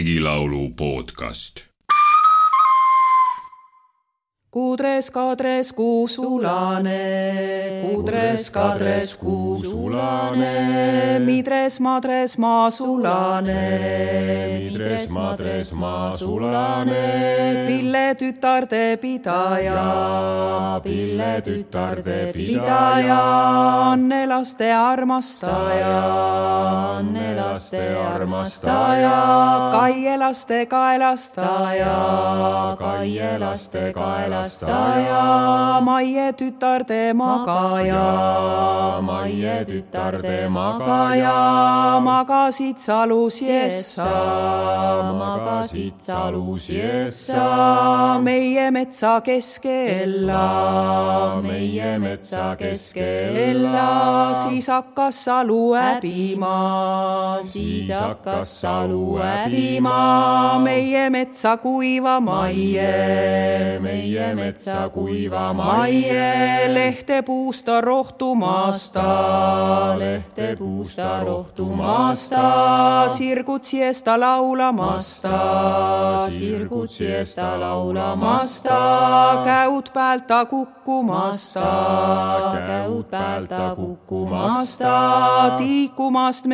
regilaulu podcast. Kudres, kadres, kuusulane, kudres, kadres, kuusulane, midres, madres, maasulane, midres, madres, maasulane, Pille tütarde pidaja, Pille tütarde pidaja, Anne laste armastaja, Anne laste armastaja, Kaie laste kaelastaja, Kaie laste kaelastaja, Maie tütarde magaja, Maie tütarde magaja, magasid salus jessa, magasid salus jessa, meie metsa keskella, meie metsa keskella, ella, siis hakkas salu häbima, siis hakkas salu häbima, meie metsa kuiva maie, meie metsa kuiva maie, lehte puusta rohtumasta, lehte puusta rohtumasta, sirgud siesta laulamasta, sirgud siesta laulamasta, käud päälta kukkumasta, käud päälta kukkumasta, tiikumast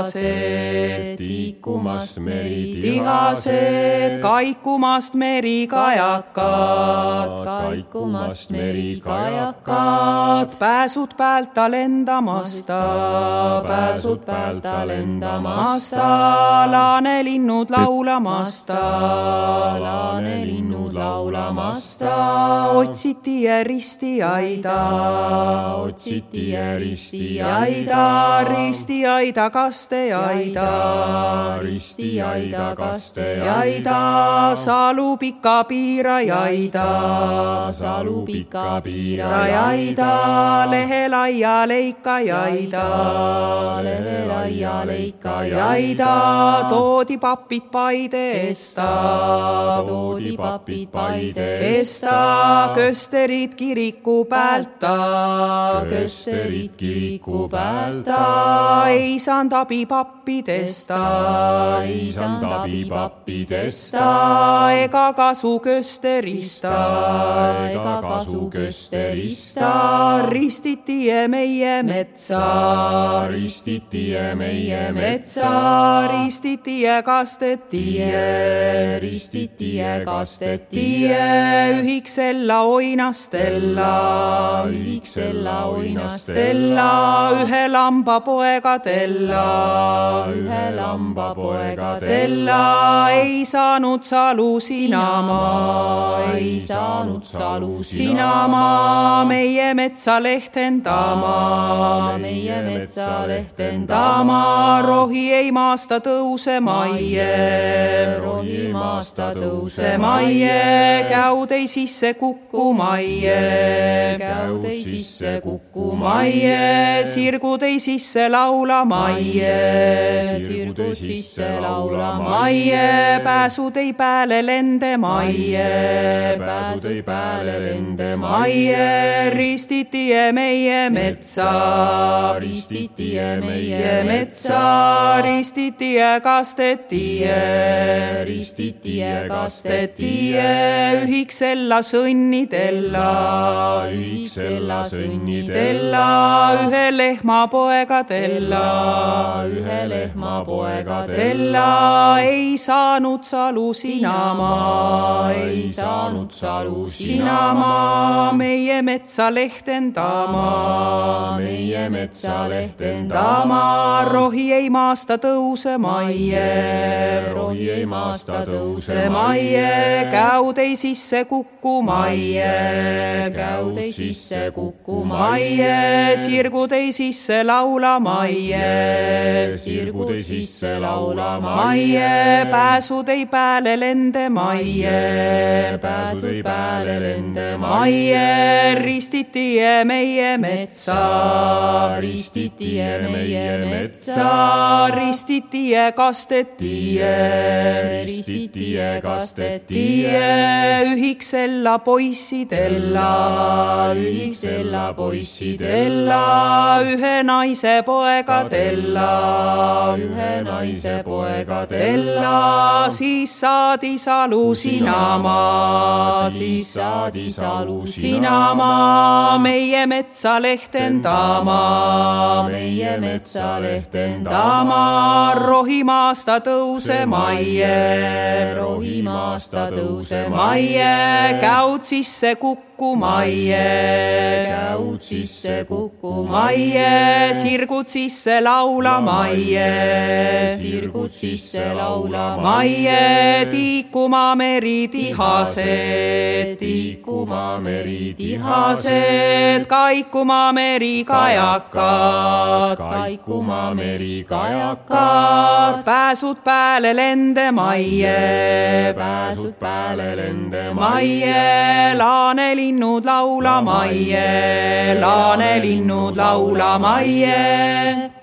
meritihased, tiikumast meritihased, tihased, kaikumast merikajakad, kaikumast merikajakad, pääsud päälta lendamasta, pääsud päälta lendamasta, laanelinnud laulamasta, laanelinnud laulamasta, otsiti ristiaida, otsiti ristiaida, aida, ristiaida, kasteaida, ristiaida, kasteaida, aida, salu pika piirajaida, salu pika piirajaida, lehe laia leikajaida, lehe laia leikajaida, jaida, toodi papid Paide esta, toodi papid Paide esta, kösterid kiriku päälta, kösterid kiriku päälta, ei saanud abi pappidesta, ei saanud abi pappidest, ega kasu kösterista, ega kasu kösterist, ristiti meie metsa, ristiti meie metsa, ristiti kasteti, ristiti kasteti, ühiksella oinastella, ühiksella oinastella, ühe lamba poegadella, ühe lamba poegadella, Tella ei saanud salu sinama, ei saanud salu sinama, meie metsa lehtendama, meie metsa lehtendama, dama, rohi ei maasta tõuse maie, rohi maasta tõuse maie, käud ei sisse kukku maie, käud ei sisse kukku maie, sirgud ei sisse laula maie, sirgud ei sisse laula maie, pääsud ei pääle lende maie, pääsud ei pääle lende maie, ristiti meie metsa, ristiti meie metsa, ristiti kasteti, ristiti kasteti, ühiksella sõnnidella, ühiksella sõnnidella, tella, ühe lehma poegadella, ühe lehma poegadella, tella. Ei saanud salu sinama, ei saanud salu sinama, meie metsa lehtendama, meie metsa lehtendama, dama, rohi ei maasta tõuse maie, rohi ei maasta tõuse maie, käud ei sisse kukku maie, käud ei sisse kukku maie, sirgud ei sisse laula maie, sirgud ei sisse laula maie, pääsud ei pääle lende maie, pääsud ei pääle lende maie, ristiti meie metsa, ristiti meie metsa, ristiti kasteti, ristiti kasteti, ühiksella poissidella, ühiksella Della poissi Della ühe naise poega Della, ühe naise poega Della, siis saadi salu sinama, siis saadi salu sinama meie metsa lehtendama, meie metsa lehtendama, dama rohimaast ta tõuse majje, rohimaast ta tõuse majje, käud sisse kukku majje, käud sisse kukku majje, sirgud sisse laula majje, sirgud sisse laulama, majje tiikuma meri tihased, tiikuma meri tihased, kaikuma meri kajakad, kaikuma meri kajakad, pääsud pääle lende majje, pääsud pääle lende majje, laanelinnud laula majje, laanelinnud laula majje.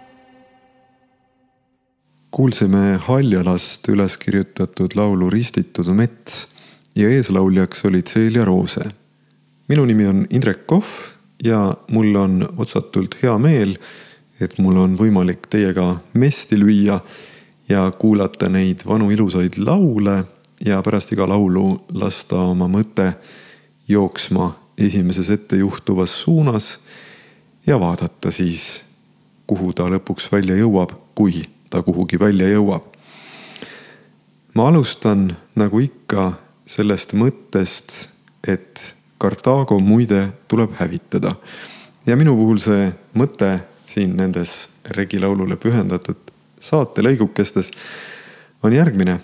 Kuulsime Haljalast üles kirjutatud laulu Ristitud mets ja eeslauljaks oli Celia Roose. minu nimi on Indrek Kohv ja mul on otsatult hea meel, et mul on võimalik teiega mesti lüüa ja kuulata neid vanu ilusaid laule ja pärast iga laulu lasta oma mõte jooksma esimeses ettejuhtuvas suunas ja vaadata siis, kuhu ta lõpuks välja jõuab, kui ta kuhugi välja jõuab. ma alustan nagu ikka sellest mõttest, et Kartaago muide tuleb hävitada. ja minu puhul see mõte siin nendes regilaulule pühendatud saatelõigukestes on järgmine.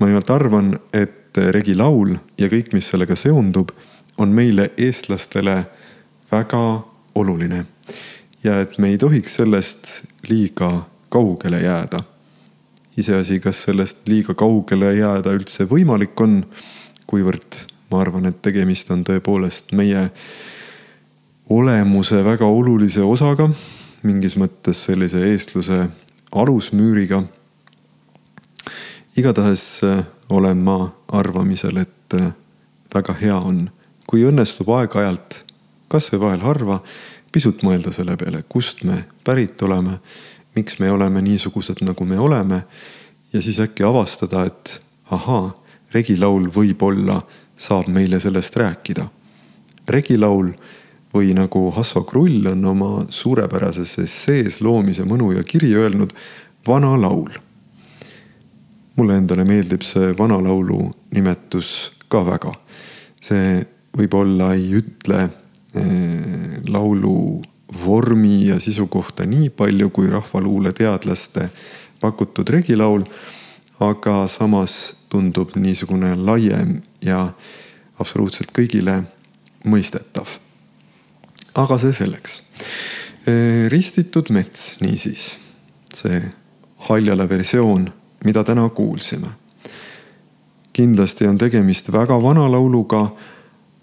ma nimelt arvan, et regilaul ja kõik, mis sellega seondub, on meile, eestlastele väga oluline. ja et me ei tohiks sellest liiga kaugele jääda. iseasi, kas sellest liiga kaugele jääda üldse võimalik on, kuivõrd ma arvan, et tegemist on tõepoolest meie olemuse väga olulise osaga, mingis mõttes sellise eestluse alusmüüriga. igatahes olen ma arvamisel, et väga hea on, kui õnnestub aeg-ajalt, kasvõi vahel harva, pisut mõelda selle peale, kust me pärit oleme, miks me oleme niisugused, nagu me oleme. ja siis äkki avastada, et ahaa, regilaul võib-olla saab meile sellest rääkida. regilaul või nagu Hasso Krull on oma suurepärases essees Loomise mõnu ja kiri öelnud, vana laul. mulle endale meeldib see vanalaulu nimetus ka väga. see võib-olla ei ütle eh, laulu vormi ja sisu kohta nii palju kui rahvaluule teadlaste pakutud regilaul, aga samas tundub niisugune laiem ja absoluutselt kõigile mõistetav. aga see selleks. ristitud mets, niisiis, see haljale versioon, mida täna kuulsime. kindlasti on tegemist väga vana lauluga,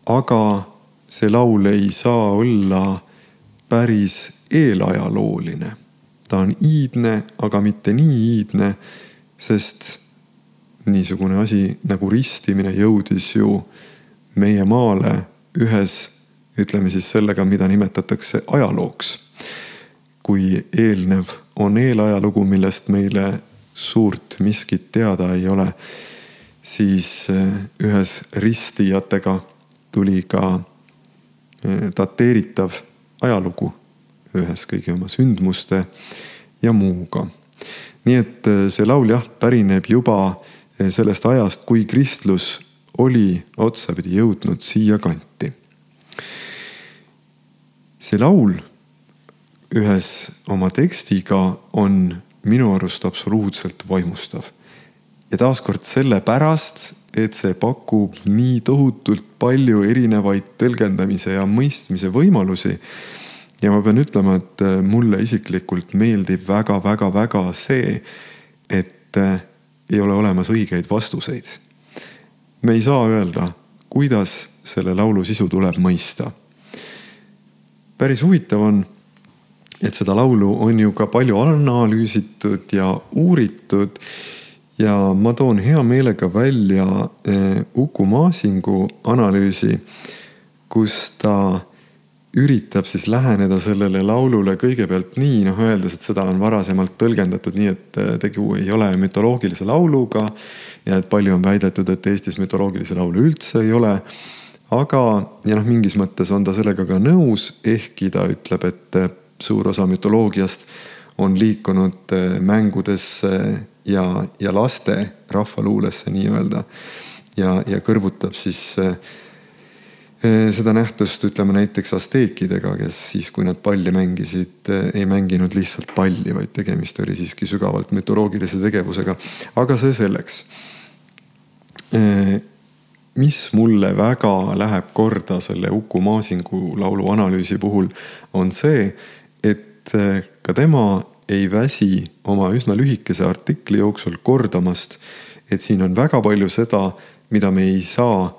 aga see laul ei saa olla päris eelajalooline. ta on iidne, aga mitte nii iidne, sest niisugune asi nagu ristimine jõudis ju meie maale ühes, ütleme siis sellega, mida nimetatakse ajalooks. kui eelnev on eelajalugu, millest meile suurt miskit teada ei ole, siis ühes ristijatega tuli ka dateeritav ajalugu ühes kõigi oma sündmuste ja muuga. nii et see laul jah, pärineb juba sellest ajast, kui kristlus oli otsapidi jõudnud siia kanti. see laul ühes oma tekstiga on minu arust absoluutselt vaimustav. ja taaskord sellepärast, et see pakub nii tohutult palju erinevaid tõlgendamise ja mõistmise võimalusi. ja ma pean ütlema, et mulle isiklikult meeldib väga-väga-väga see, et ei ole olemas õigeid vastuseid. me ei saa öelda, kuidas selle laulu sisu tuleb mõista. päris huvitav on, et seda laulu on ju ka palju analüüsitud ja uuritud. Ja ma toon hea meelega välja Uku Maasingu analüüsi, kus ta üritab siis läheneda sellele laulule kõigepealt nii, noh öeldes, et seda on varasemalt tõlgendatud nii, et äh, tegu ei ole mütoloogilise lauluga. ja et palju on väidetud, et Eestis mütoloogilisi laule üldse ei ole. aga, ja noh, mingis mõttes on ta sellega ka nõus, ehkki ta ütleb, et äh, suur osa mütoloogiast on liikunud mängudesse ja, ja laste rahvaluulesse nii-öelda. ja, ja kõrvutab siis äh, seda nähtust ütleme näiteks asteekidega, kes siis, kui nad palli mängisid, eh, ei mänginud lihtsalt palli, vaid tegemist oli siiski sügavalt mütoloogilise tegevusega. aga see selleks. Mis mulle väga läheb korda selle Uku Masingu laulu analüüsi puhul, on see, et ka tema ei väsi oma üsna lühikese artikli jooksul kordamast, et siin on väga palju seda, mida me ei saa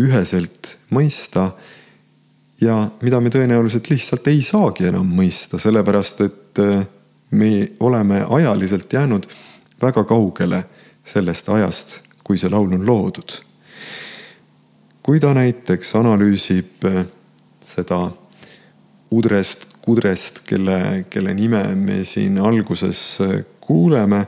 üheselt mõista ja mida me tõenäoliselt lihtsalt ei saagi enam mõista, sellepärast et äh, me oleme ajaliselt jäänud väga kaugele sellest ajast, kui see laul on loodud. kui ta näiteks analüüsib äh, seda Udrest Kudrest, kelle, kelle nime me siin alguses äh, kuuleme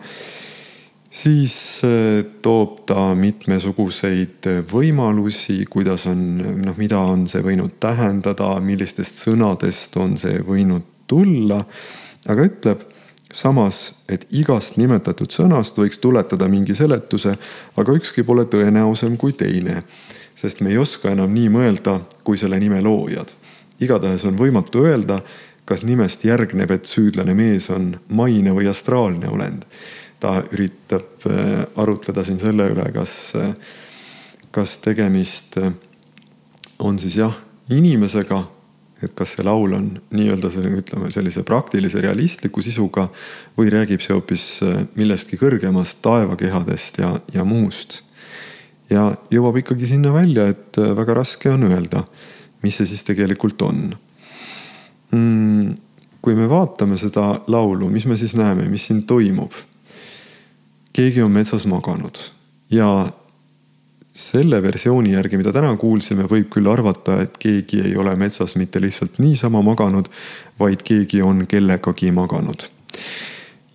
siis äh, toob ta mitmesuguseid võimalusi, kuidas on, noh, mida on see võinud tähendada, millistest sõnadest on see võinud tulla. aga ütleb samas, et igast nimetatud sõnast võiks tuletada mingi seletuse, aga ükski pole tõenäosem kui teine. sest me ei oska enam nii mõelda, kui selle nime loojad. Igatahes on võimatu öelda, kas nimest järgneb, et süüdlane mees on maine või astraalne olend ta üritab äh, arutleda siin selle üle, kas, äh, kas tegemist äh, on siis jah, inimesega, et kas see laul on nii-öelda selline, ütleme sellise praktilise realistliku sisuga või räägib see hoopis millestki kõrgemast, taevakehadest ja, ja muust. ja jõuab ikkagi sinna välja, et väga raske on öelda, mis see siis tegelikult on mm,. kui me vaatame seda laulu, mis me siis näeme, mis siin toimub keegi on metsas maganud ja selle versiooni järgi, mida täna kuulsime, võib küll arvata, et keegi ei ole metsas mitte lihtsalt niisama maganud, vaid keegi on kellegagi maganud.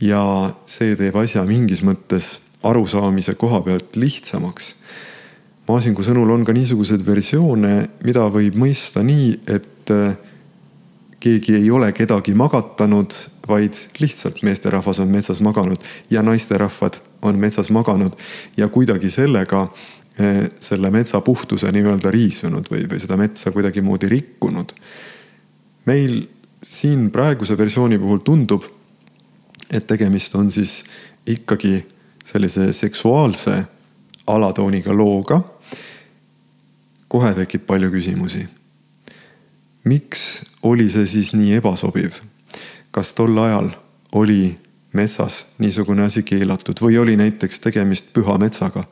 ja see teeb asja mingis mõttes arusaamise koha pealt lihtsamaks. Maasingu sõnul on ka niisuguseid versioone, mida võib mõista nii, et keegi ei ole kedagi magatanud, vaid lihtsalt meesterahvas on metsas maganud ja naisterahvad on metsas maganud ja kuidagi sellega eh, selle metsa puhtuse nii-öelda riisunud või, või seda metsa kuidagimoodi rikkunud. meil siin praeguse versiooni puhul tundub, et tegemist on siis ikkagi sellise seksuaalse alatooniga looga. kohe tekib palju küsimusi. miks oli see siis nii ebasobiv? kas tol ajal oli metsas niisugune asi keelatud või oli näiteks tegemist püha metsaga,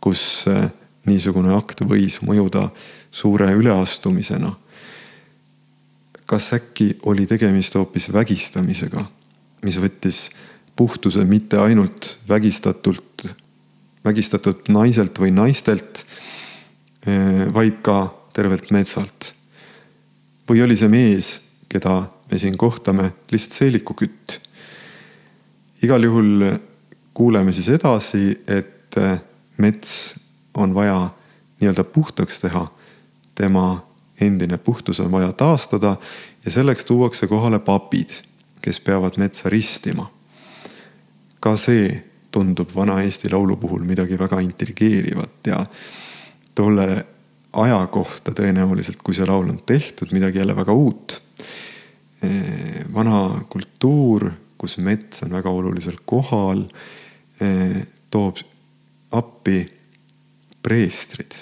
kus äh, niisugune akt võis mõjuda suure üleastumisena. kas äkki oli tegemist hoopis vägistamisega, mis võttis puhtuse mitte ainult vägistatult, vägistatud naiselt või naistelt, äh, vaid ka tervelt metsalt. või oli see mees, keda me siin kohtame, lihtsalt seelikukütt igal juhul kuuleme siis edasi, et äh, mets on vaja nii-öelda puhtaks teha. tema endine puhtus on vaja taastada ja selleks tuuakse kohale papid, kes peavad metsa ristima. ka see tundub vana Eesti Laulu puhul midagi väga intrigeerivat ja tolle aja kohta tõenäoliselt, kui see laul on tehtud, midagi jälle väga uut. vana kultuur kus mets on väga olulisel kohal, eh, toob appi preestrid,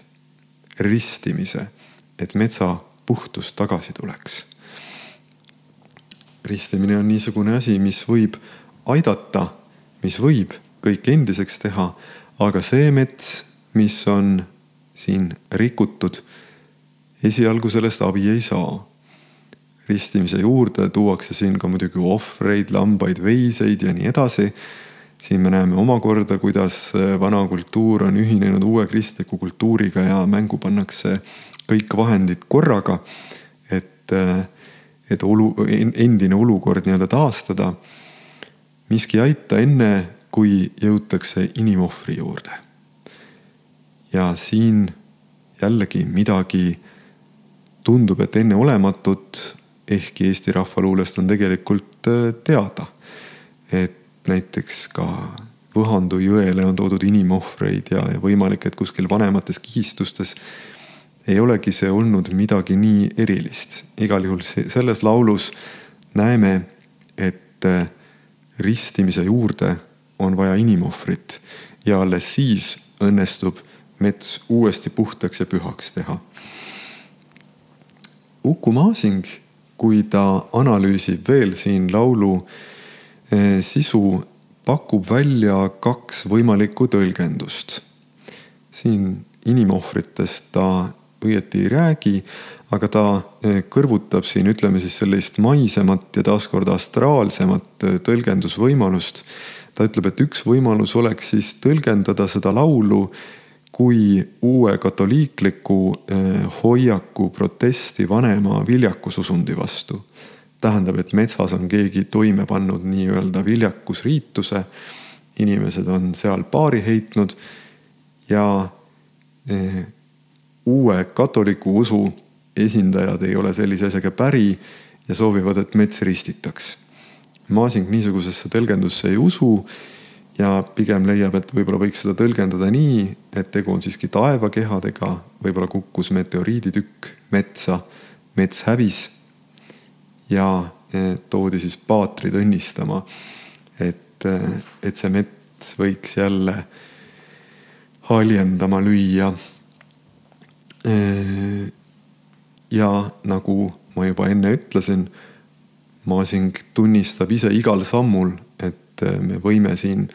ristimise, et metsa puhtus tagasi tuleks. ristimine on niisugune asi, mis võib aidata, mis võib kõik endiseks teha, aga see mets, mis on siin rikutud, esialgu sellest abi ei saa ristimise juurde tuuakse siin ka muidugi ohvreid, lambaid, veiseid ja nii edasi. siin me näeme omakorda, kuidas äh, vana kultuur on ühinenud uue kristliku kultuuriga ja mängu pannakse kõik vahendid korraga. et et olu, endine olukord nii-öelda taastada. miski ei aita enne, kui jõutakse inimohvri juurde. ja siin jällegi midagi tundub, et enneolematut, ehkki Eesti rahvaluulest on tegelikult äh, teada. et näiteks ka Võhandu jõele on toodud inimohvreid ja, ja võimalik, et kuskil vanemates kihistustes ei olegi see olnud midagi nii erilist. igal juhul selles laulus näeme, et äh, ristimise juurde on vaja inimohvrit ja alles siis õnnestub mets uuesti puhtaks ja pühaks teha. Uku Masing, kui ta analüüsib veel siin laulu äh, sisu, pakub välja kaks võimalikku tõlgendust. siin inimohvritest ta õieti ei räägi, aga ta eh, kõrvutab siin, ütleme siis sellist maisemat ja taaskord astraalsemat eh, tõlgendusvõimalust. Ta ütleb, et üks võimalus oleks siis tõlgendada seda laulu kui uue katoliikliku eh, hoiaku protesti vanema viljakususundi vastu. tähendab, et metsas on keegi toime pannud nii-öelda viljakusriituse. inimesed on seal paari heitnud ja uue katoliku usu esindajad ei ole sellise asjaga päri ja soovivad, et mets ristitaks. Masing niisugusesse tõlgendusse ei usu ja pigem leiab, et võib-olla võiks seda tõlgendada nii, et tegu on siiski taevakehadega, võib-olla kukkus meteoriiditükk metsa, mets hävis ja e, toodi siis paatrid õnnistama, et, e, et see mets võiks jälle haljendama lüüa. Äh, ja nagu ma juba enne ütlesin, Masing tunnistab ise igal sammul, et äh, me võime siin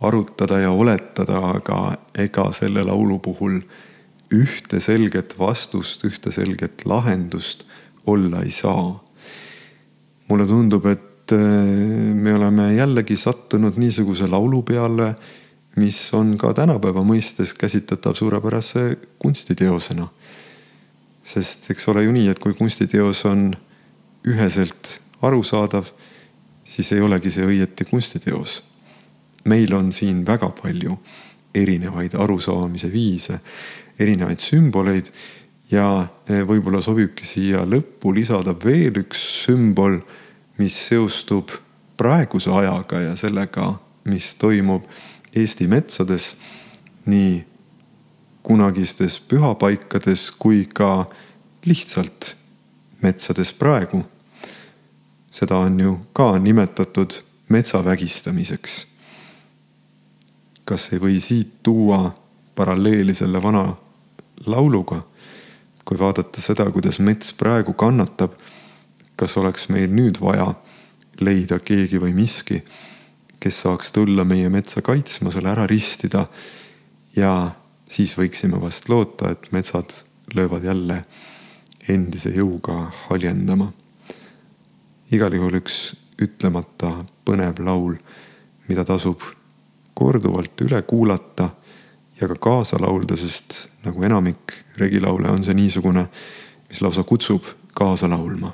arutada ja oletada, aga ega selle laulu puhul ühte selget vastust, ühte selget lahendust olla ei saa. mulle tundub, et äh, me oleme jällegi sattunud niisuguse laulu peale mis on ka tänapäeva mõistes käsitletav suurepärase kunstiteosena. sest eks ole ju nii, et kui kunstiteos on üheselt arusaadav, siis ei olegi see õieti kunstiteos. meil on siin väga palju erinevaid arusaamise viise, erinevaid sümboleid ja e, võib-olla sobibki siia lõppu lisada veel üks sümbol, mis seostub praeguse ajaga ja sellega, mis toimub Eesti metsades, nii kunagistes pühapaikades kui ka lihtsalt metsades praegu. Seda on ju ka nimetatud metsa vägistamiseks. kas ei või siit tuua paralleeli selle vana lauluga? kui vaadata seda, kuidas mets praegu kannatab, kas oleks meil nüüd vaja leida keegi või miski kes saaks tulla meie metsa kaitsma, selle ära ristida. ja siis võiksime vast loota, et metsad löövad jälle endise jõuga haljendama. Igal juhul üks ütlemata põnev laul, mida tasub korduvalt üle kuulata ja ka kaasa laulda, sest nagu enamik regilaule on see niisugune, mis lausa kutsub kaasa laulma